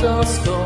dust